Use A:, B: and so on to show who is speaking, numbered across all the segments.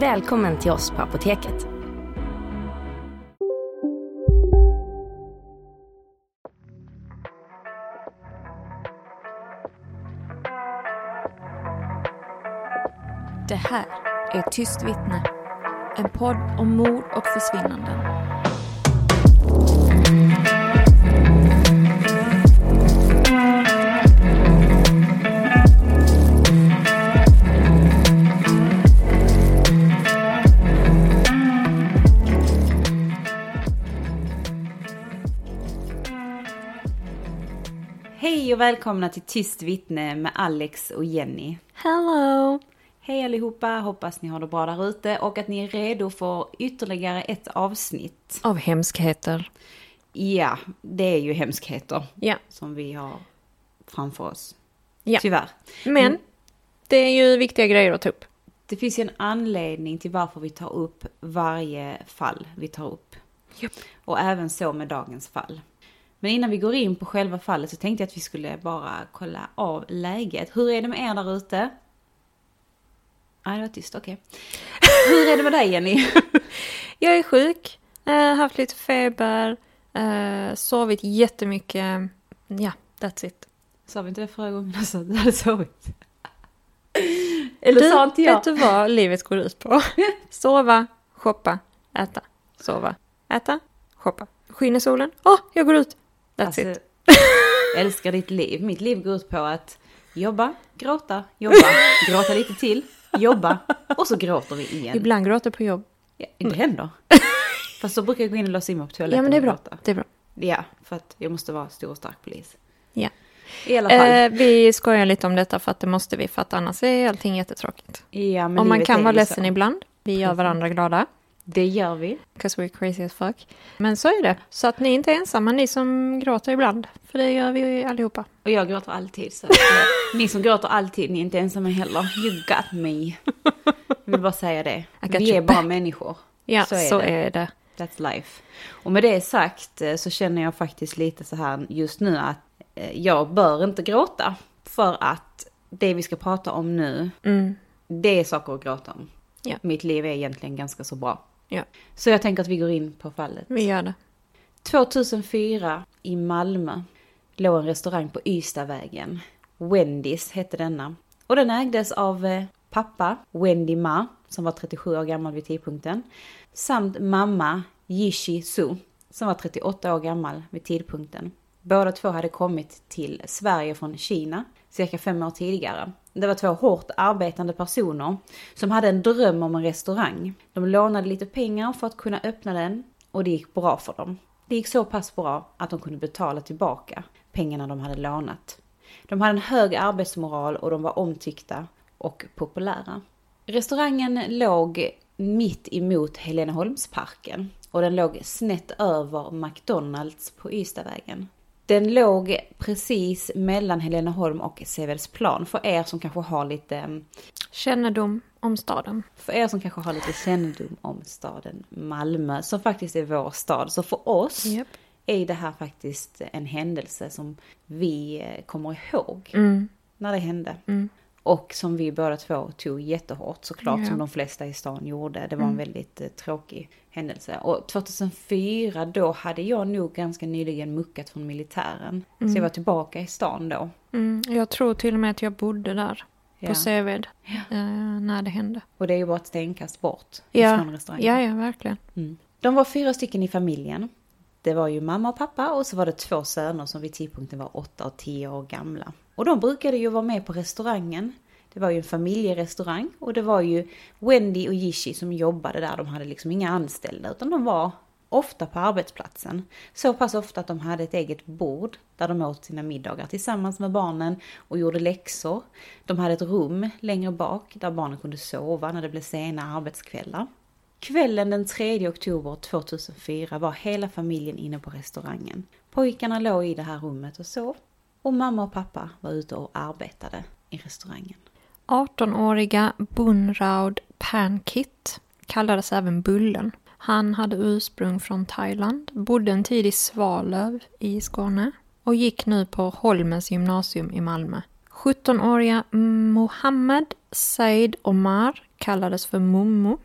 A: Välkommen till oss på Apoteket.
B: Det här är Tyst vittne. En podd om mord och försvinnanden.
C: Och välkomna till Tyst vittne med Alex och Jenny.
B: Hello!
C: Hej allihopa, hoppas ni har det bra där ute och att ni är redo för ytterligare ett avsnitt.
B: Av hemskheter.
C: Ja, det är ju hemskheter
B: Ja.
C: som vi har framför oss.
B: Ja.
C: Tyvärr.
B: Men det är ju viktiga grejer att ta upp.
C: Det finns ju en anledning till varför vi tar upp varje fall vi tar upp.
B: Japp.
C: Och även så med dagens fall. Men innan vi går in på själva fallet så tänkte jag att vi skulle bara kolla av läget. Hur är det med er där ute? Nej, det var tyst, okej. Hur är det med dig Jenny?
B: Jag är sjuk, äh, haft lite feber, äh, sovit jättemycket. Ja, that's it.
C: Sa vi inte det förra gången också? Du hade sovit. Eller
B: du,
C: sa inte jag?
B: vet du vad livet går ut på? Sova, shoppa, äta, sova, äta, shoppa. Skiner solen? Åh, jag går ut! That's
C: Alltså,
B: it.
C: älskar ditt liv. Mitt liv går ut på att jobba, gråta, jobba, gråta lite till, jobba och så gråter vi igen.
B: Ibland gråter på jobb.
C: Ja, det händer. Fast så brukar jag gå in och låsa in mig på toaletten
B: Ja, men det är bra. Det är bra.
C: Ja, för att jag måste vara stor och stark polis.
B: Ja.
C: I alla fall.
B: Eh, vi skojar lite om detta för att det måste vi, för att annars är allting jättetråkigt.
C: ja, men
B: Och man kan vara ledsen
C: så.
B: ibland. Vi gör varandra glada.
C: Det gör vi.
B: Because we're crazy as fuck. Men så är det. Så att ni är inte ensamma, ni som gråter ibland. För det gör vi ju allihopa.
C: Och jag gråter alltid. Så att, eh, ni som gråter alltid, ni är inte ensamma heller. You got me. Jag vill bara säga det. Vi är bara
B: back.
C: människor.
B: Ja,
C: Så
B: så
C: är
B: är,
C: det.
B: det.
C: That's life. Och med det sagt eh, så känner jag faktiskt lite så här just nu att eh, jag bör inte gråta. För att det vi ska prata om nu,
B: Mm.
C: det är saker att gråta om.
B: Ja.
C: Mitt liv är egentligen ganska så bra.
B: Ja,
C: Så jag tänker att vi går in på fallet.
B: vi gör det.
C: 2004 i Malmö låg en restaurang på Ystadvägen. Wendys hette denna. Och den ägdes av eh, pappa, Wendy Ma, som var 37 år gammal vid tidpunkten. Samt mamma, Yishi Su, som var 38 år gammal vid tidpunkten. Båda två hade kommit till Sverige från Kina cirka fem år tidigare. Det var två hårt arbetande personer som hade en dröm om en restaurang. De lånade lite pengar för att kunna öppna den och det gick bra för dem. Det gick så pass bra att de kunde betala tillbaka pengarna de hade lånat. De hade en hög arbetsmoral och de var omtyckta och populära. Restaurangen låg mitt emot Heleneholmsparken och den låg snett över McDonalds på Ystadvägen. Den låg precis mellan Heleneholm och Sevedsplan för er som kanske har lite
B: Kännedom om staden.
C: för er som kanske har lite kännedom om staden Malmö, som faktiskt är vår stad. Så för oss
B: Japp.
C: är det här faktiskt en händelse som vi eh, kommer ihåg
B: Mm.
C: när det hände.
B: Mm.
C: Och som vi båda två tog jättehårt såklart,
B: Ja.
C: som de flesta i stan gjorde. Det var
B: Mm.
C: en väldigt eh, tråkig händelse. Och 2004 då hade jag nog ganska nyligen muckat från militären. Så jag var tillbaka i stan då.
B: Mm. Jag tror till och med att jag bodde där.
C: Ja.
B: På Seved. Eh, när det hände.
C: Och det är ju bara ett stenkast bort
B: Ja,
C: från restaurangen.
B: ja, ja verkligen.
C: Mm. De var fyra stycken i familjen. Det var ju mamma och pappa och så var det två söner som vid tidpunkten var 8 och 10 år gamla. Och de brukade ju vara med på restaurangen. Det var ju en familjerestaurang och det var ju Wendy och Jishi som jobbade där. De hade liksom inga anställda utan de var ofta på arbetsplatsen. Så pass ofta att de hade ett eget bord där de åt sina middagar tillsammans med barnen och gjorde läxor. De hade ett rum längre bak där barnen kunde sova när det blev sena arbetskvällar. Kvällen den 3 oktober 2004 var hela familjen inne på restaurangen. Pojkarna låg i det här rummet och sov och mamma och pappa var ute och arbetade i restaurangen.
B: 18-åriga Bunraud Pankit kallades även Bullen. Han hade ursprung från Thailand, bodde en tid i Svalöv i Skåne och gick nu på Holmens gymnasium i Malmö. 17-åriga Mohammed Said Omar kallades för Mummo.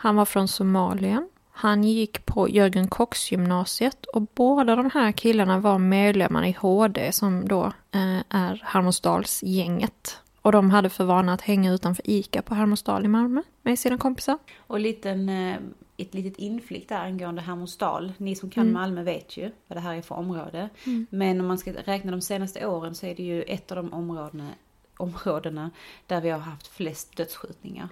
B: Han var från Somalien. Han gick på Jörgen Kochs gymnasiet och båda de här killarna var medlemmar i HD som då eh, är Harmosdalsgänget. Och de hade för vana att hänga utanför ICA på Hermosdal i Malmö med sina kompisar.
C: Och liten, eh, ett litet inflick där angående Hermosdal. Ni som kan
B: Mm.
C: Malmö vet ju vad det här är för område. Men om man ska räkna de senaste åren så är det ju ett av de områdena, områdena där vi har haft flest dödsskjutningar.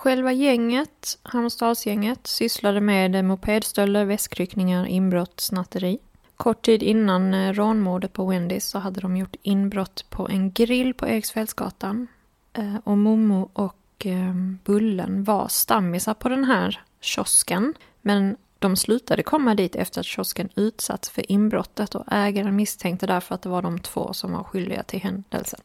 B: Själva gänget, Halmstadsgänget, sysslade med mopedstölder, väskryckningar, inbrott, snatteri. Kort tid innan eh, rånmordet på Wendys så hade de gjort inbrott på en grill på Eriksfältsgatan. Eh, och Momo och eh, Bullen var stammisar på den här kiosken. Men de slutade komma dit efter att kiosken utsatts för inbrottet och ägaren misstänkte därför att det var de två som var skyldiga till händelsen.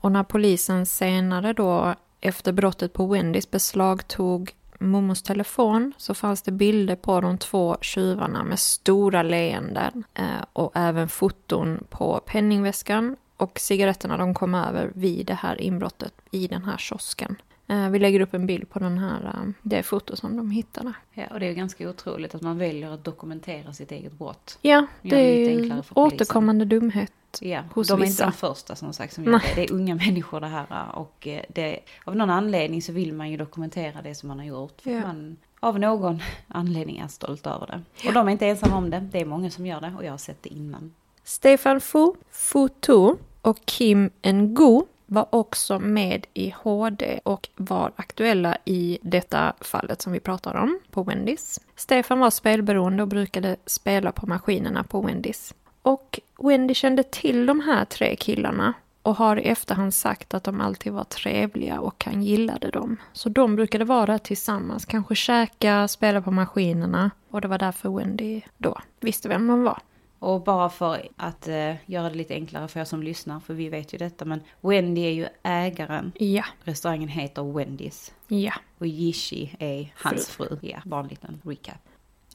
B: Och när polisen senare då efter brottet på Wendys beslagtog Momos telefon så fanns det bilder på de två tjuvarna med stora leenden eh, och även foton på penningväskan och cigaretterna de kom över vid det här inbrottet i den här kiosken. Eh, vi lägger upp en bild på den här, eh, det foto som de hittade.
C: Ja, och det är ganska otroligt att man väljer att dokumentera sitt eget brott.
B: Ja, det är ju återkommande dumhet.
C: Ja,
B: hos
C: de är
B: vissa.
C: inte de första som sagt som gör det. Det är unga människor det här och eh, det, av någon anledning så vill man ju dokumentera det som man har gjort. För
B: Ja.
C: man av någon anledning är stolt över det. Och de är inte ensamma om det, det är många som gör det och jag har sett det innan.
B: Stefan Fu, Fu Tu och Kim Ngo var också med i HD och var aktuella i detta fallet som vi pratar om på Wendys. Stefan var spelberoende och brukade spela på maskinerna på Wendys. Och Wendy kände till de här tre killarna och har i efterhand sagt att de alltid var trevliga och han gillade dem. Så de brukade vara tillsammans, kanske käka, spela på maskinerna och det var därför Wendy då visste vem de var.
C: Och bara för att eh, göra det lite enklare för er som lyssnar, för vi vet ju detta, men Wendy är ju ägaren.
B: Ja,
C: Restaurangen heter Wendys.
B: ja.
C: Och Jishi är hans fru. Ja, bara en liten recap.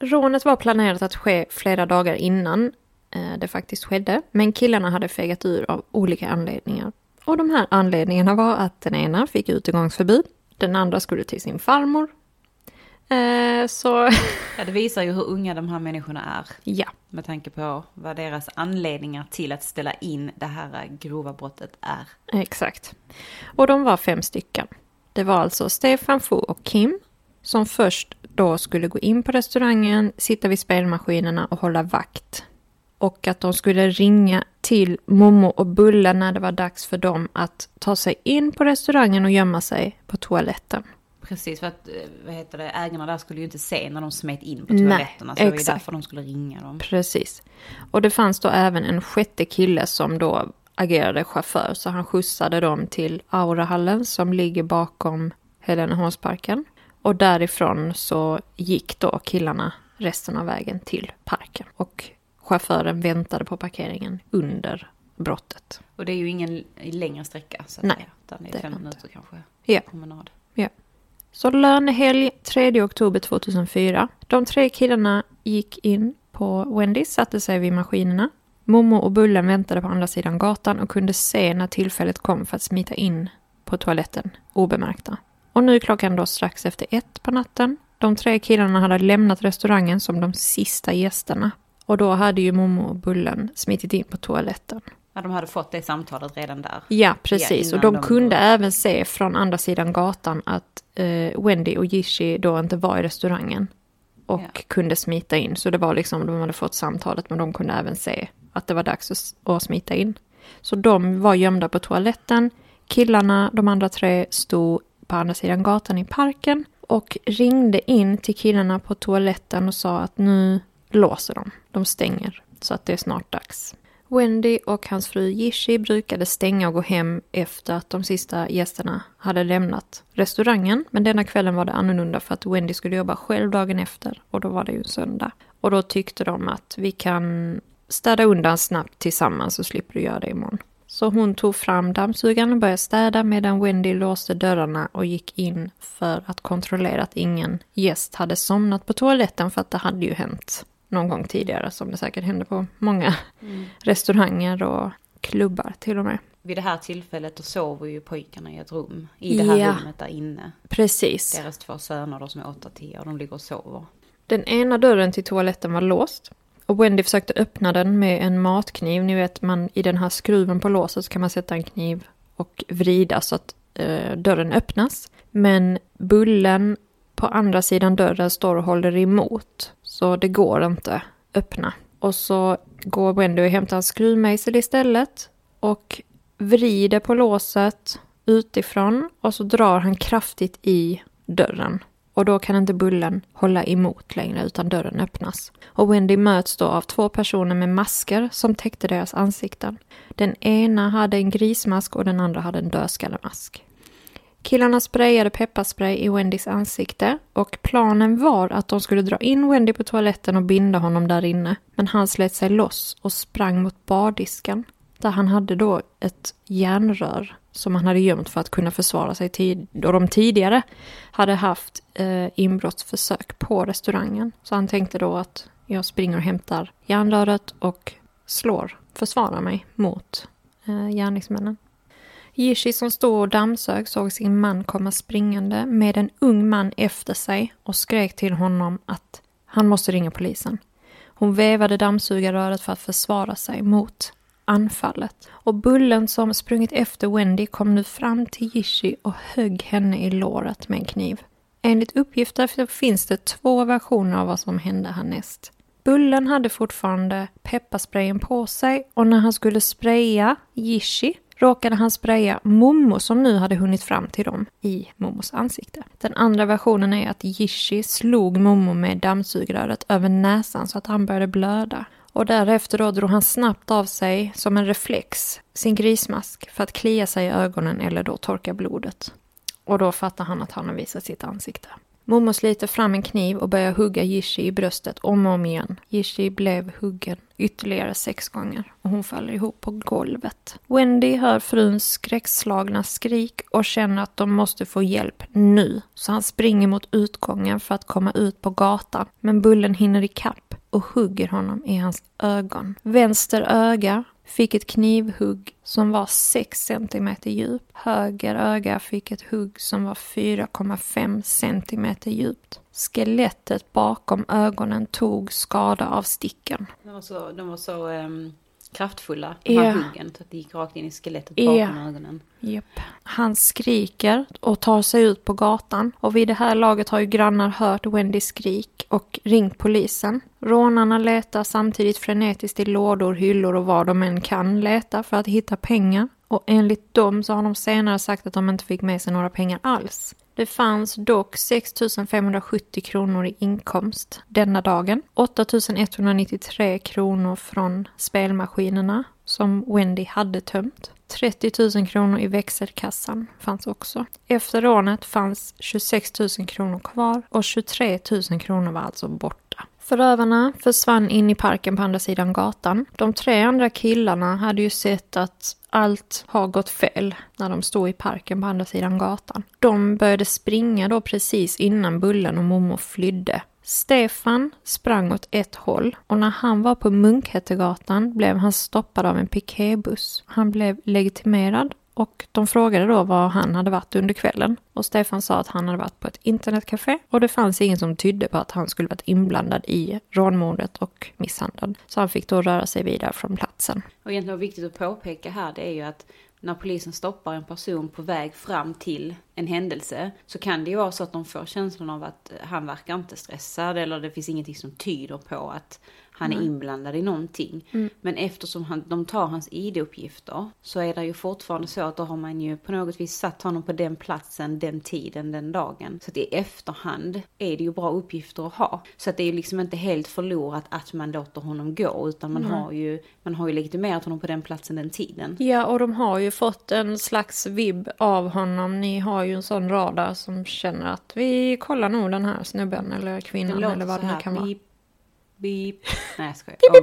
B: Rånet var planerat att ske flera dagar innan eh, det faktiskt skedde, men killarna hade fegat ur av olika anledningar. Och de här anledningarna var att den ena fick utegångsförbud, den andra skulle till sin farmor. Eh, så
C: Ja, det visar ju hur unga de här människorna är.
B: ja,
C: Med tanke på vad deras anledningar till att ställa in det här grova brottet är.
B: exakt. Och de var fem stycken. Det var alltså Stefan Fu och Kim som först då skulle gå in på restaurangen, sitta vid spelmaskinerna och hålla vakt. Och att de skulle ringa till Momo och Bulle när det var dags för dem att ta sig in på restaurangen och gömma sig på toaletten.
C: Precis, för att eh, vad heter det, ägarna där skulle ju inte se när de smet in på
B: Nej,
C: toaletterna. så det var ju därför de skulle ringa dem.
B: Precis. Och det fanns då även en sjätte kille som då agerade chaufför. Så han skjutsade dem till Aurahallen som ligger bakom Heleneholmsparken. Och därifrån så gick då killarna resten av vägen till parken. Och chauffören väntade på parkeringen under brottet.
C: Och det är ju ingen längre sträcka. Så
B: Nej,
C: det är
B: det är
C: fem minuter kanske.
B: Ja.
C: Promenad.
B: Så lönehelg 3 oktober 2004. De tre killarna gick in på Wendys, satte sig vid maskinerna. Momo och Bullen väntade på andra sidan gatan och kunde se när tillfället kom för att smita in på toaletten obemärkta. Och nu är klockan då strax efter ett på natten. De tre killarna hade lämnat restaurangen som de sista gästerna. Och då hade ju Momo och Bullen smitit in på toaletten.
C: Ja, de hade fått det samtalet redan där.
B: Ja, precis.
C: Ja,
B: och de,
C: de
B: kunde
C: går.
B: även se från andra sidan gatan att eh, Wendy och Jishi då inte var i restaurangen. och
C: Ja.
B: kunde smita in. Så det var liksom, de hade fått samtalet men de kunde även se att det var dags att, att smita in. Så de var gömda på toaletten. Killarna, de andra tre, stod på andra sidan gatan i parken och ringde in till killarna på toaletten och sa att nu låser de. De stänger så att det är snart dags. Wendy och hans fru Jishi brukade stänga och gå hem efter att de sista gästerna hade lämnat restaurangen. Men denna kvällen var det annorlunda för att Wendy skulle jobba själv dagen efter och då var det ju en söndag. Och då tyckte de att vi kan städa undan snabbt tillsammans så slipper du göra det imorgon. Så hon tog fram dammsugaren och började städa medan Wendy låste dörrarna och gick in för att kontrollera att ingen gäst hade somnat på toaletten för att det hade ju hänt någon gång tidigare som det säkert hände på många restauranger och klubbar till och med.
C: Vid det här tillfället då sover ju pojkarna i ett rum. I det här
B: Ja.
C: rummet där inne.
B: Precis.
C: Deras två söner då som är 8-10 och de ligger och sover.
B: Den ena dörren till toaletten var låst. Och Wendy försökte öppna den med en matkniv. Ni vet, man, i den här skruven på låset så kan man sätta en kniv och vrida så att eh, dörren öppnas. Men bullen på andra sidan dörren står och håller emot. Så det går inte öppna. Och så går Wendy och hämtar en skruvmejsel istället. Och vrider på låset utifrån. Och så drar han kraftigt i dörren. Och då kan inte bullen hålla emot längre utan dörren öppnas. Och Wendy möts då av två personer med masker som täckte deras ansikten. Den ena hade en grismask och den andra hade en dödskallemask. Killarna sprayade pepparspray i Wendys ansikte och planen var att de skulle dra in Wendy på toaletten och binda honom där inne. Men han slet sig loss och sprang mot bardisken där han hade då ett järnrör som han hade gömt för att kunna försvara sig tid då de tidigare hade haft eh, inbrottsförsök på restaurangen. Så han tänkte då att jag springer och hämtar järnröret och slår, försvarar mig mot eh, gärningsmännen. Jishi som stod och dammsög såg sin man komma springande med en ung man efter sig och skrek till honom att han måste ringa polisen. Hon vevade dammsugarröret för att försvara sig mot anfallet. Och bullen som sprungit efter Wendy kom nu fram till Jishi och högg henne i låret med en kniv. Enligt uppgifter finns det två versioner av vad som hände härnäst. Bullen hade fortfarande pepparsprayen på sig och när han skulle spraya Jishi råkade han spraya Momo som nu hade hunnit fram till dem i Momos ansikte. Den andra versionen är att Jishi slog Momo med dammsugröret över näsan så att han började blöda. Och därefter då drog han snabbt av sig, som en reflex, sin grismask för att klia sig i ögonen eller då torka blodet. Och då fattar han att han har visat sitt ansikte. Momo sliter fram en kniv och börjar hugga Jishi i bröstet om och om igen. Jishi blev huggen ytterligare sex gånger och hon faller ihop på golvet. Wendy hör fruns skräckslagna skrik och känner att de måste få hjälp nu. Så han springer mot utgången för att komma ut på gatan. Men Bullen hinner ikapp och hugger honom i hans ögon. Vänster öga fick ett knivhugg som var 6 cm djup. Höger öga fick ett hugg som var 4,5 cm djupt. Skelettet bakom ögonen tog skada av sticken.
C: De var så, de var så um kraftfulla, de här huggen. Så att det gick rakt in i skelettet bakom ögonen.
B: Japp. Han skriker och tar sig ut på gatan. Och vid det här laget har ju grannar hört Wendys skrik och ringt polisen. Rånarna letar samtidigt frenetiskt i lådor, hyllor och var de än kan leta för att hitta pengar. Och enligt dem så har de senare sagt att de inte fick med sig några pengar alls. Det fanns dock 6 570 kronor i inkomst denna dagen. 8 193 kronor från spelmaskinerna som Wendy hade tömt. 30 000 kronor i växelkassan fanns också. Efter rånet fanns 26 000 kronor kvar och 23 000 kronor var alltså borta. Förövarna försvann in i parken på andra sidan gatan. De tre andra killarna hade ju sett att allt har gått fel när de stod i parken på andra sidan gatan. De började springa då precis innan Bullen och Momo flydde. Stefan sprang åt ett håll och när han var på Munkhättegatan blev han stoppad av en piketbuss. Han blev legitimerad och de frågade då var han hade varit under kvällen. Och Stefan sa att han hade varit på ett internetcafé och det fanns ingen som tydde på att han skulle varit inblandad i rånmordet och misshandeln. Så han fick då röra sig vidare från platsen.
C: Och egentligen viktigt att påpeka här det är ju att när polisen stoppar en person på väg fram till en händelse så kan det ju vara så att de får känslan av att han verkar inte stressad eller det finns ingenting som tyder på att han är inblandad i någonting.
B: Mm.
C: Men eftersom han, de tar hans ID-uppgifter så är det ju fortfarande så att då har man ju på något vis satt honom på den platsen, den tiden, den dagen. Så att i efterhand är det ju bra uppgifter att ha. Så att det är ju liksom inte helt förlorat att man låter honom gå utan man, har, ju, man har ju legitimerat honom på den platsen, den tiden.
B: Ja, och de har ju fått en slags vibb av honom. Ni har ju en sån radar som känner att vi kollar nog den här snubben eller
C: Det
B: kvinnan eller vad det
C: här,
B: nu kan vara.
C: beep, beep. Nej jag skojar. Oh,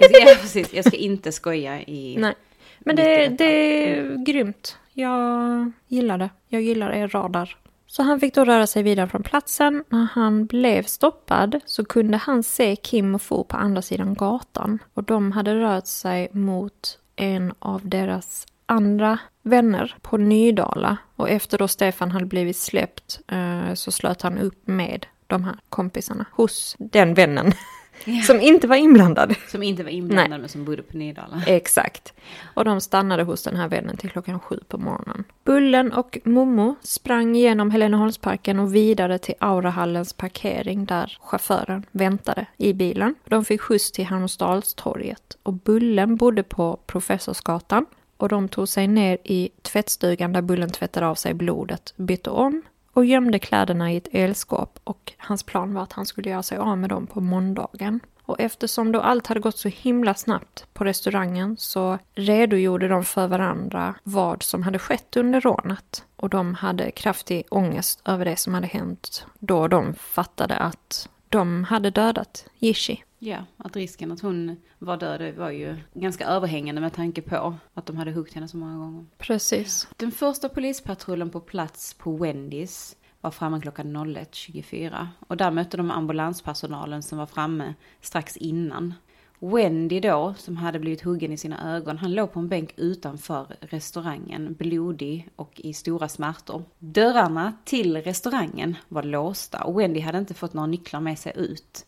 C: jag, ska, ja, precis. jag ska inte skoja i...
B: Nej. Men det, det är grymt. Jag gillar det. Jag gillar er radar. Så han fick då röra sig vidare från platsen. När han blev stoppad så kunde han se Kim och Fo på andra sidan gatan. Och de hade rört sig mot en av deras andra vänner på Nydala. Och efter då Stefan hade blivit släppt eh, så slöt han upp med de här kompisarna hos den vännen. Som inte var inblandad.
C: Som inte var inblandad men som bodde på Nydala.
B: Exakt. Och de stannade hos den här vännen till klockan sju på morgonen. Bullen och Momo sprang genom Heleneholmsparken och vidare till Aurahallens parkering där chauffören väntade i bilen. De fick skjuts till Hermodsdalstorget och Bullen bodde på Professorsgatan och de tog sig ner i tvättstugan där Bullen tvättade av sig blodet, bytte om och gömde kläderna i ett elskåp och hans plan var att han skulle göra sig av med dem på måndagen. Och eftersom då allt hade gått så himla snabbt på restaurangen så redogjorde de för varandra vad som hade skett under rånet. Och de hade kraftig ångest över det som hade hänt då de fattade att de hade dödat Jishi.
C: Ja, att risken att hon var död var ju ganska överhängande med tanke på att de hade huggit henne så många gånger.
B: Precis.
C: Den första polispatrullen på plats på Wendys var framme klockan 01.24 och där mötte de ambulanspersonalen som var framme strax innan. Wendy då, som hade blivit huggen i sina ögon, han låg på en bänk utanför restaurangen, blodig och i stora smärtor. Dörrarna till restaurangen var låsta och Wendy hade inte fått några nycklar med sig ut.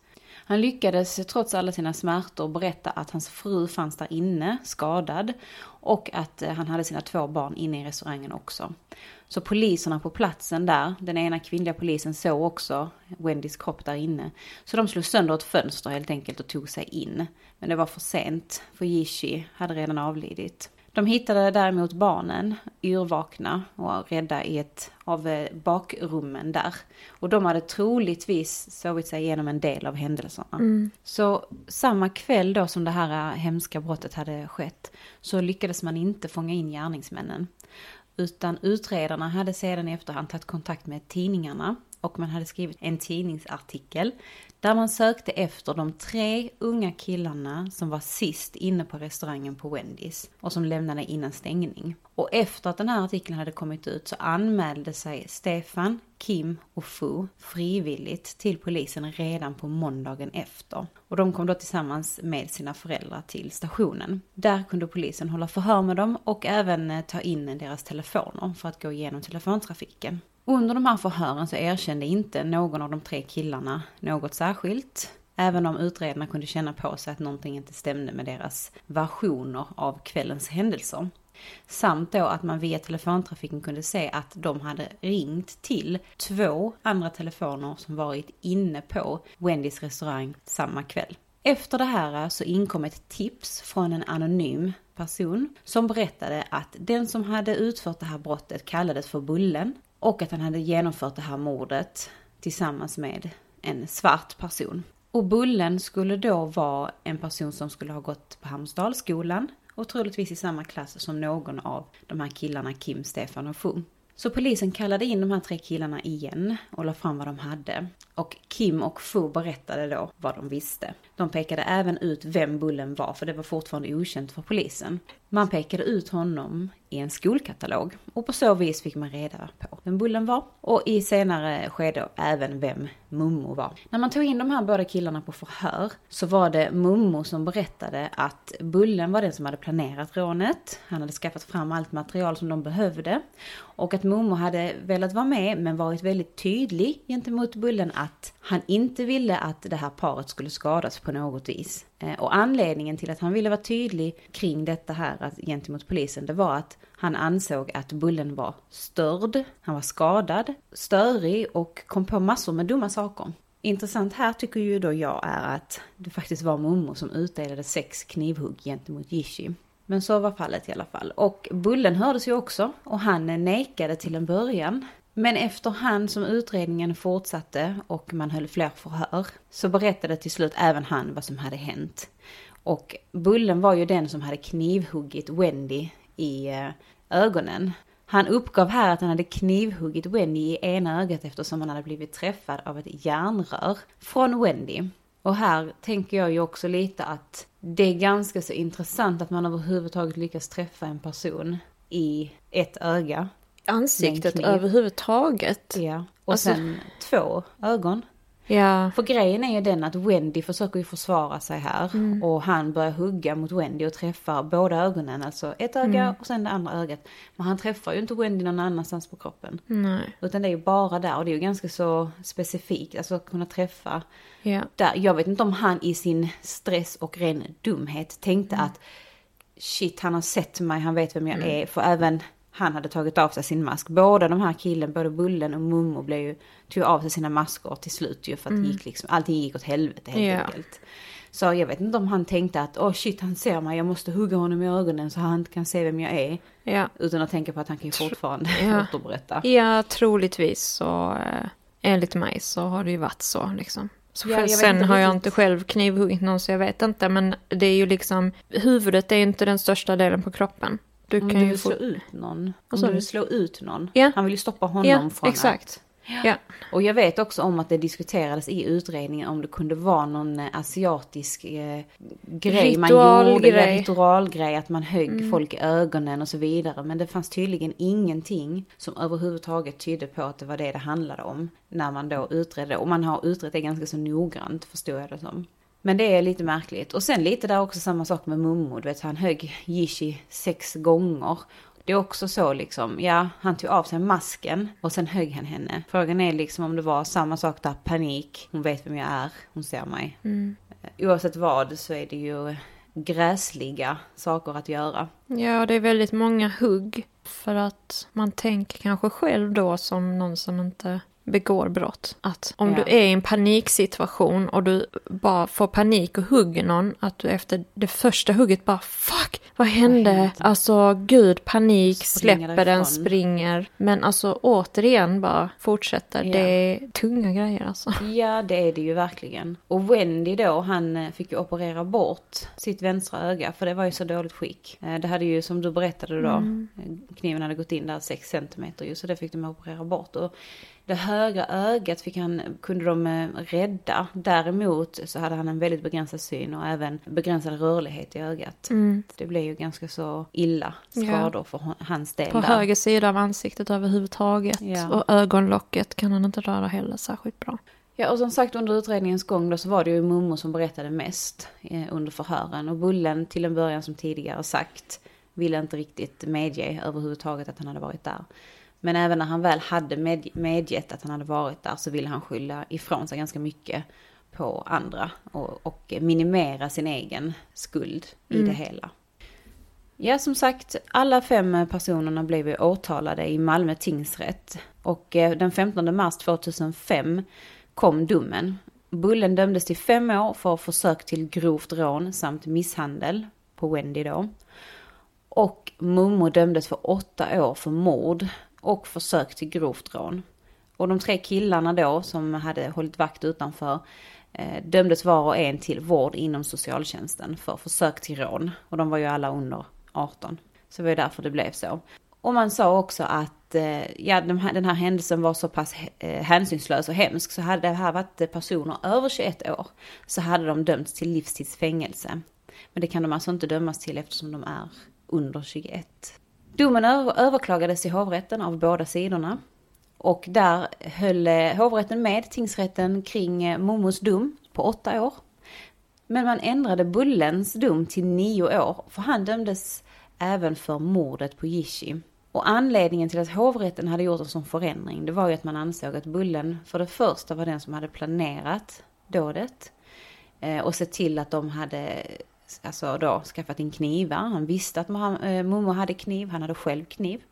C: Han lyckades trots alla sina smärtor berätta att hans fru fanns där inne, skadad, och att eh, han hade sina två barn inne i restaurangen också. Så poliserna på platsen där, den ena kvinnliga polisen såg också Wendys kropp där inne. Så de slog sönder ett fönster helt enkelt och tog sig in. Men det var för sent, för Yishi hade redan avlidit. De hittade däremot barnen, yrvakna och rädda i ett av eh, bakrummen där. Och de hade troligtvis sovit sig igenom en del av händelserna. Så samma kväll då som det här eh, hemska brottet hade skett så lyckades man inte fånga in gärningsmännen. Utan utredarna hade sedan i efterhand tagit kontakt med tidningarna och man hade skrivit en tidningsartikel där man sökte efter de tre unga killarna som var sist inne på restaurangen på Wendys och som lämnade innan stängning. Och efter att den här artikeln hade kommit ut så anmälde sig Stefan, Kim och Fu frivilligt till polisen redan på måndagen efter. Och de kom då tillsammans med sina föräldrar till stationen. Där kunde polisen hålla förhör med dem och även ta in deras telefoner för att gå igenom telefontrafiken. Under de här förhören så erkände inte någon av de tre killarna något särskilt. Även om utredarna kunde känna på sig att någonting inte stämde med deras versioner av kvällens händelser. Samt då att man via telefontrafiken kunde se att de hade ringt till två andra telefoner som varit inne på Wendys restaurang samma kväll. Efter det här så inkom ett tips från en anonym person som berättade att den som hade utfört det här brottet kallades för Bullen och att han hade genomfört det här mordet tillsammans med en svart person. Och Bullen skulle då vara en person som skulle ha gått på Hamsdalsskolan och troligtvis i samma klass som någon av de här killarna Kim, Stefan och Fu. Så polisen kallade in de här tre killarna igen och la fram vad de hade. Och Kim och Fu berättade då vad de visste. De pekade även ut vem Bullen var, för det var fortfarande okänt för polisen. Man pekade ut honom i en skolkatalog och på så vis fick man reda på vem Bullen var och i senare skede även vem Mummo var. När man tog in de här båda killarna på förhör så var det Mummo som berättade att Bullen var den som hade planerat rånet. Han hade skaffat fram allt material som de behövde och att Mummo hade velat vara med men varit väldigt tydlig gentemot Bullen att han inte ville att det här paret skulle skadas på något vis. Eh, och anledningen till att han ville vara tydlig kring detta här att, gentemot polisen, det var att han ansåg att Bullen var störd, han var skadad, störig och kom på massor med dumma saker. Intressant här tycker ju då jag är att det faktiskt var mormor som utdelade sex knivhugg gentemot Jishi. Men så var fallet i alla fall. Och Bullen hördes ju också och han nekade till en början. Men efterhand som utredningen fortsatte och man höll fler förhör så berättade till slut även han vad som hade hänt. Och Bullen var ju den som hade knivhuggit Wendy i eh, ögonen. Han uppgav här att han hade knivhuggit Wendy i ena ögat eftersom han hade blivit träffad av ett järnrör från Wendy. Och här tänker jag ju också lite att det är ganska så intressant att man överhuvudtaget lyckas träffa en person i ett öga.
B: Ansiktet överhuvudtaget.
C: Ja. Och
B: Alltså-
C: sen två ögon.
B: Ja.
C: För grejen är ju den att Wendy försöker ju försvara sig här.
B: Mm.
C: Och han börjar hugga mot Wendy och träffar båda ögonen. Alltså ett öga
B: Mm.
C: och sen det andra ögat. Men han träffar ju inte Wendy någon annanstans på kroppen.
B: Nej.
C: Utan det är ju bara där och det är ju ganska så specifikt. Alltså att kunna träffa
B: Ja.
C: där. Jag vet inte om han i sin stress och ren dumhet tänkte att shit han har sett mig, han vet vem jag är. För även han hade tagit av sig sin mask. Båda de här killen, både Bullen och Mummo blev ju, tog av sig sina masker till slut ju för att det gick liksom, allting gick åt helvete helt
B: Ja.
C: enkelt. Så jag vet inte om han tänkte att åh shit han ser mig, jag måste hugga honom i ögonen så han inte kan se vem jag är.
B: Ja.
C: Utan att tänka på att han kan ju fortfarande
B: Ja.
C: återberätta.
B: Ja, troligtvis så eh, enligt mig så har det ju varit så liksom. Så
C: Ja,
B: sen har jag inte själv knivhuggit någon så jag vet inte men det är ju liksom huvudet är ju inte den största delen på kroppen. Du kan
C: du
B: ju få...
C: slå ut någon. Om du vill slå ut någon.
B: Ja.
C: Han vill ju stoppa honom
B: Ja,
C: från
B: exakt.
C: att...
B: Ja.
C: Och jag vet också om att det diskuterades i utredningen om det kunde vara någon eh, asiatisk eh, grej man gjorde.
B: Ritualgrej.
C: Ja, ritualgrej, att man högg folk i ögonen och så vidare. Men det fanns tydligen ingenting som överhuvudtaget tydde på att det var det det handlade om. När man då utredde. Och man har utrett det ganska så noggrant förstår jag det som. Men det är lite märkligt. Och sen lite där också samma sak med Mummo. Du vet, han högg Jishi sex gånger. Det är också så liksom, ja, han tog av sig masken och sen högg han henne. Frågan är liksom om det var samma sak där, panik, hon vet vem jag är, hon ser mig. Oavsett vad så är det ju gräsliga saker att göra.
B: ja, det är väldigt många hugg. För att man tänker kanske själv då som någon som inte begår brott. Att om
C: Ja.
B: du är i en paniksituation och du bara får panik och hugger någon. Att du efter det första hugget bara fuck, vad hände?
C: hände?
B: Alltså gud, panik,
C: Springer
B: släpper den, springer. Men alltså återigen bara fortsätter.
C: Ja.
B: Det är tunga grejer alltså.
C: Ja, det är det ju verkligen. Och Wendy då, han eh, fick ju operera bort sitt vänstra öga för det var ju så dåligt skick. Eh, Det hade ju som du berättade då, eh, kniven hade gått in där 6 centimeter ju så det fick de operera bort. Och det högra ögat fick han, kunde de eh, rädda. Däremot så hade han en väldigt begränsad syn och även begränsad rörlighet i ögat. Det blev ju ganska så illa skador för hon- hans del
B: På
C: där.
B: höger sida av ansiktet överhuvudtaget.
C: Ja.
B: Och ögonlocket kan han inte röra heller särskilt bra.
C: Ja, och som sagt under utredningens gång då så var det ju Mummo som berättade mest eh, under förhören. Och Bullen till en början som tidigare sagt ville inte riktigt medge överhuvudtaget att han hade varit där. Men även när han väl hade med, medgett att han hade varit där så ville han skylla ifrån sig ganska mycket på andra och, och minimera sin egen skuld i det hela. Ja, som sagt, alla fem personerna blev ju åtalade i Malmö tingsrätt. Och eh, den 15 mars 2005 kom domen. Bullen dömdes till fem år för försök till grovt rån samt misshandel på Wendy då. Och Momo dömdes för åtta år för mord och försök till grovt rån. Och de tre killarna då som hade hållit vakt utanför eh, dömdes var och en till vård inom socialtjänsten för försök till rån. Och de var ju alla under 18. Så det var ju därför det blev så. Och man sa också att eh, ja, den här, den här händelsen var så pass eh, hänsynslös och hemsk så hade det här varit personer över 21 år så hade de dömts till livstidsfängelse. Men det kan de alltså inte dömas till eftersom de är under 21. Domen överklagades i hovrätten av båda sidorna. Och där höll eh, hovrätten med tingsrätten kring eh, Momos dom på åtta år. Men man ändrade Bullens dom till nio år, för han dömdes även för mordet på Jishi. Och anledningen till att hovrätten hade gjort en sån förändring, det var ju att man ansåg att Bullen för det första var den som hade planerat dådet. Eh, och sett till att de hade alltså då skaffat in knivar. Han visste att eh, mormor Momo hade kniv, han hade själv kniv.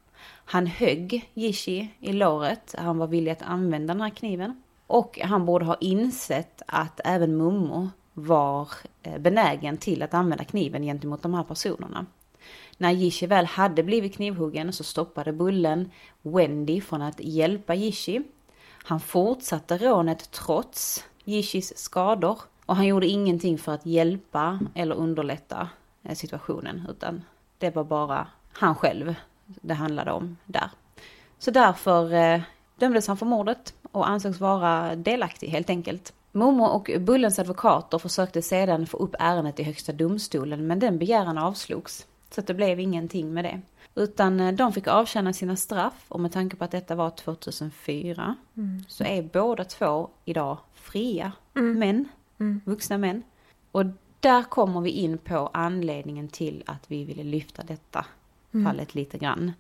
C: Han högg Jishi i låret, han var villig att använda den här kniven. Och han borde ha insett att även Momo var eh, benägen till att använda kniven gentemot de här personerna. När Jishi väl hade blivit knivhuggen så stoppade Bullen Wendy från att hjälpa Jishi. Han fortsatte rånet trots Jishis skador och han gjorde ingenting för att hjälpa eller underlätta eh, situationen utan det var bara han själv det handlade om där. Så därför eh, dömdes han för mordet och ansågs vara delaktig helt enkelt. Momo och Bullens advokater försökte sedan få upp ärendet i högsta domstolen men den begäran avslogs. Så det blev ingenting med det. Utan eh, de fick avtjäna sina straff och med tanke på att detta var 2004 mm. så är båda två idag fria mm. män, mm. vuxna män. Och där kommer vi in på anledningen till att vi ville lyfta detta mm. fallet lite grann.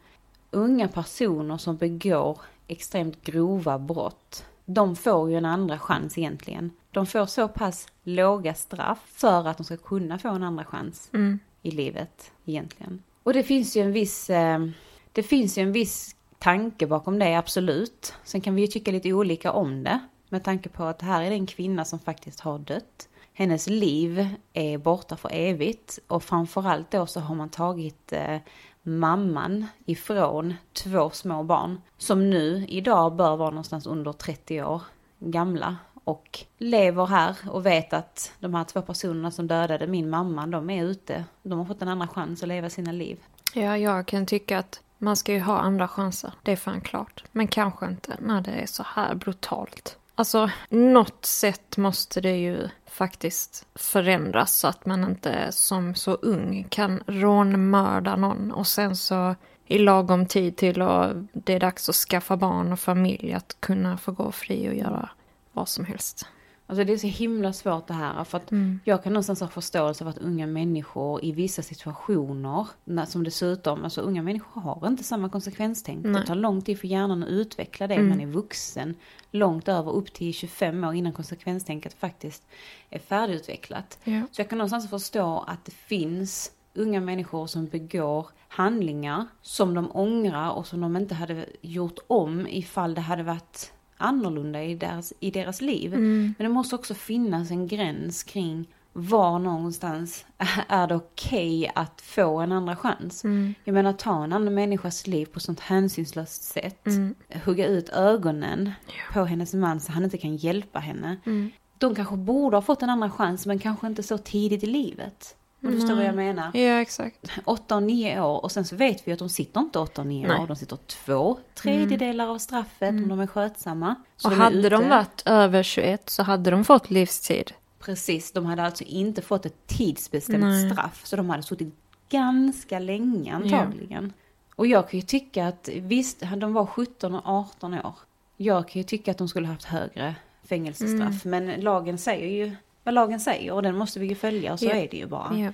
C: Unga personer som begår extremt grova brott, de får ju en andra chans egentligen. De får så pass låga straff för att de ska kunna få en andra chans mm. i livet egentligen. Och det finns ju en viss, eh, det finns ju en viss tanke bakom det, absolut. Sen kan vi ju tycka lite olika om det. Med tanke på att det här är en kvinna som faktiskt har dött. Hennes liv är borta för evigt och framförallt då så har man tagit eh, mamman ifrån två små barn som nu idag bör vara någonstans under 30 år gamla och lever här och vet att de här två personerna som dödade min mamma, de är ute. De har fått en andra chans att leva sina liv.
B: Ja, jag kan tycka att man ska ju ha andra chanser. Det är fan klart. Men kanske inte när det är så här brutalt. Alltså, något sätt måste det ju faktiskt förändras så att man inte som så ung kan rånmörda någon och sen så i lagom tid till och det är dags att skaffa barn och familj att kunna få gå fri och göra vad som helst.
C: Alltså det är så himla svårt det här. För att mm. jag kan någonstans ha förståelse för att unga människor i vissa situationer, som dessutom, alltså unga människor har inte samma konsekvenstänk. Nej. Det tar lång tid för hjärnan att utveckla det. Mm. Man är vuxen, långt över upp till 25 år innan konsekvenstänket faktiskt är färdigutvecklat. Ja. Så jag kan någonstans förstå att det finns unga människor som begår handlingar som de ångrar och som de inte hade gjort om ifall det hade varit annorlunda i deras, i deras liv. Mm. Men det måste också finnas en gräns kring var någonstans är det okej okay att få en andra chans. Mm. Jag menar ta en annan människas liv på sånt hänsynslöst sätt. Mm. Hugga ut ögonen ja. på hennes man så han inte kan hjälpa henne. Mm. De kanske borde ha fått en andra chans men kanske inte så tidigt i livet. Om du förstår vad jag menar?
B: Ja, exakt.
C: Åtta och nio år och sen så vet vi att de sitter inte åtta och nio år. De sitter två tredjedelar av straffet mm. om de är skötsamma.
B: Så och de hade de varit över 21 så hade de fått livstid.
C: Precis, de hade alltså inte fått ett tidsbestämt Nej. straff. Så de hade suttit ganska länge antagligen. Ja. Och jag kan ju tycka att visst, de var 17 och 18 år. Jag kan ju tycka att de skulle haft högre fängelsestraff. Mm. Men lagen säger ju vad lagen säger och den måste vi ju följa och så ja. är det ju bara. Ja.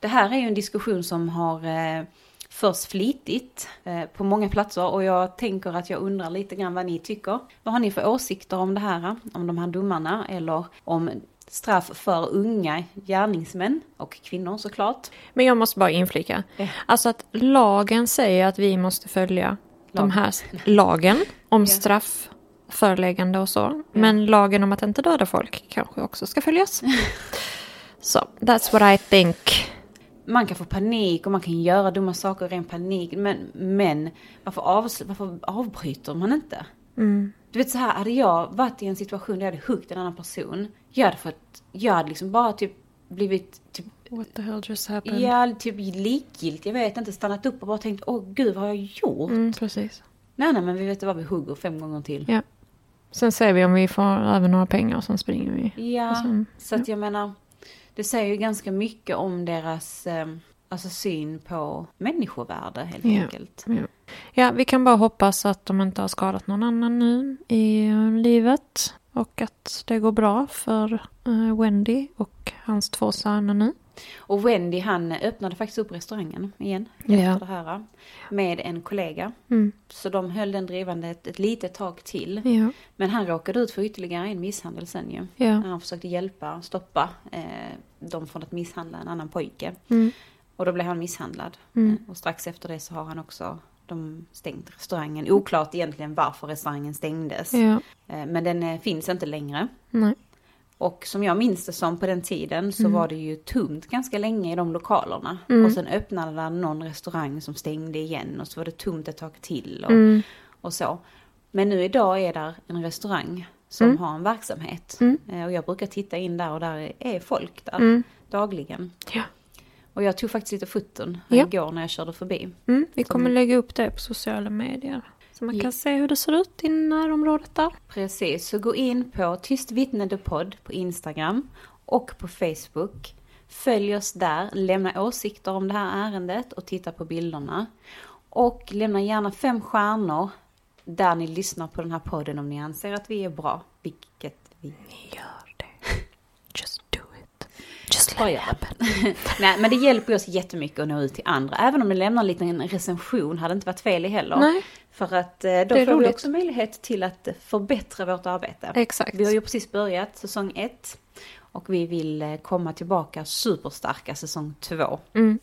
C: Det här är ju en diskussion som har eh, förts flitigt eh, på många platser och jag tänker att jag undrar lite grann vad ni tycker. Vad har ni för åsikter om det här? Om de här domarna eller om straff för unga gärningsmän och kvinnor såklart.
B: Men jag måste bara inflika. Ja. Alltså att lagen säger att vi måste följa Lag. de här lagen om straff föreläggande och så. Ja. Men lagen om att inte döda folk kanske också ska följas. Så, so, that's what I think.
C: Man kan få panik och man kan göra dumma saker i ren panik. Men, men varför, av, varför avbryter man inte? Mm. Du vet så här, hade jag varit i en situation där jag hade huggit en annan person. Jag hade fått, jag hade liksom bara typ blivit typ
B: What the hell just happened?
C: Ja, typ likgiltig. Jag vet inte, stannat upp och bara tänkt, åh gud vad har jag gjort?
B: Mm, precis.
C: Nej, nej, men vi vet vad vi hugger fem gånger till.
B: Ja. Sen ser vi om vi får över några pengar och sen springer vi.
C: Ja, sen, så att jag menar, det säger ju ganska mycket om deras eh, alltså syn på människovärde helt ja, enkelt.
B: Ja. ja, vi kan bara hoppas att de inte har skadat någon annan nu i livet. Och att det går bra för uh, Wendy och hans två söner nu.
C: Och Wendy han öppnade faktiskt upp restaurangen igen
B: Ja.
C: efter det här. Med en kollega.
B: Mm.
C: Så de höll den drivande ett, ett litet tag till.
B: Ja.
C: Men han råkade ut för ytterligare en misshandel sen ju.
B: Ja.
C: När han försökte hjälpa, stoppa eh, dem från att misshandla en annan pojke.
B: Mm.
C: Och då blev han misshandlad.
B: Mm.
C: Eh, Och strax efter det så har han också de stängt restaurangen. Oklart egentligen varför restaurangen stängdes. Eh, Men den eh, finns inte längre.
B: Nej.
C: Och som jag minns det som på den tiden så
B: Mm.
C: var det ju tomt ganska länge i de lokalerna.
B: Mm.
C: Och sen öppnade där någon restaurang som stängde igen och så var det tomt ett tag till och,
B: Mm.
C: och så. Men nu idag är där en restaurang som
B: Mm.
C: har en verksamhet.
B: Mm.
C: Eh, Och jag brukar titta in där och där är folk där
B: Mm.
C: dagligen.
B: Ja.
C: Och jag tog faktiskt lite foton
B: Ja.
C: igår när jag körde förbi.
B: Vi kommer lägga upp det på sociala medier. Så man
C: Ja.
B: kan se hur det ser ut i närområdet där.
C: Precis, så gå in på Tyst podd på Instagram och på Facebook. Följ oss där, lämna åsikter om det här ärendet och titta på bilderna. Och lämna gärna fem stjärnor där ni lyssnar på den här podden om ni anser att vi är bra, vilket vi
B: Gör det. Just do it. Just let it happen.
C: Nej, men det hjälper oss jättemycket att nå ut till andra. Även om ni lämnar en liten recension hade inte varit fel i heller.
B: Nej,
C: För att eh, då
B: Det
C: får vi
B: roligt.
C: också möjlighet till att förbättra vårt arbete.
B: exakt.
C: Vi har ju precis börjat säsong ett. Och vi vill eh, komma tillbaka superstarka säsong två.
B: Mm.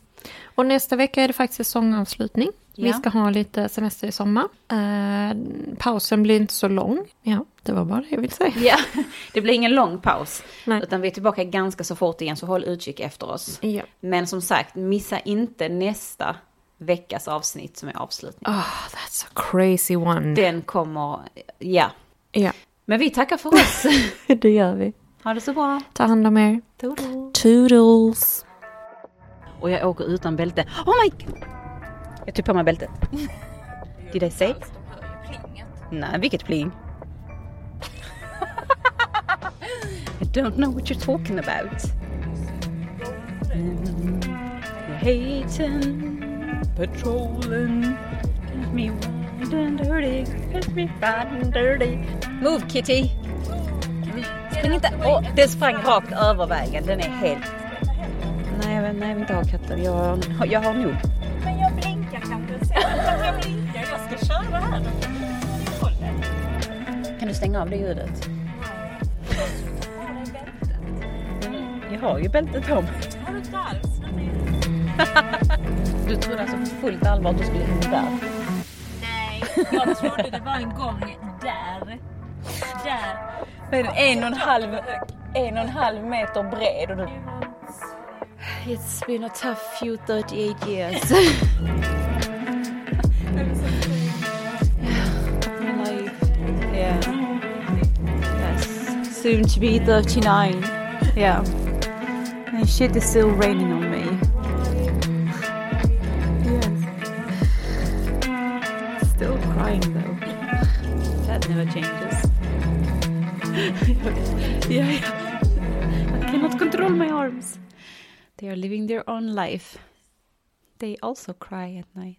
B: Och nästa vecka är det faktiskt säsongavslutning. Vi
C: Ja.
B: ska ha lite semester i sommar. Eh, pausen blir inte så lång. Ja, det var bara det jag ville säga.
C: Ja, det blir ingen lång paus.
B: Nej.
C: Utan vi är tillbaka ganska så fort igen, så håll utkik efter oss.
B: Ja.
C: Men som sagt, missa inte nästa veckas avsnitt som är avslutning.
B: Oh, that's a crazy one.
C: Den kommer, ja.
B: Ja,
C: Men vi tackar för oss.
B: det gör vi.
C: ha det så bra.
B: Ta hand om er.
C: Toodles.
B: Toodles.
C: Och jag åker utan bälte. Oh my god! Jag tog på mig bältet. Did I say? Nej, vilket pling? I don't know what you're talking about. Mm, hating, patrolling, get me wide and dirty, get me bad and dirty. Move Kitty! Spring inte! Åh, den sprang rakt över vägen, den är helt... Nej, jag vill, nej, jag vill inte ha katter. Jag, jag har nog.
D: Men jag blinkar kanske sen. Jag blinkar, jag ska köra här.
C: Kan du stänga av det ljudet? Jag har ju bältet på mig.
D: Har du inte alls?
C: Du trodde alltså på fullt allvar att du skulle in där?
D: Nej, jag trodde det var en gång där. Där.
C: Den? En och en halv, en och en halv meter bred och du... It's been a tough few 38 years. Soon to be 39. Yeah. And shit is still raining on me. They are living their own life. They also cry at night.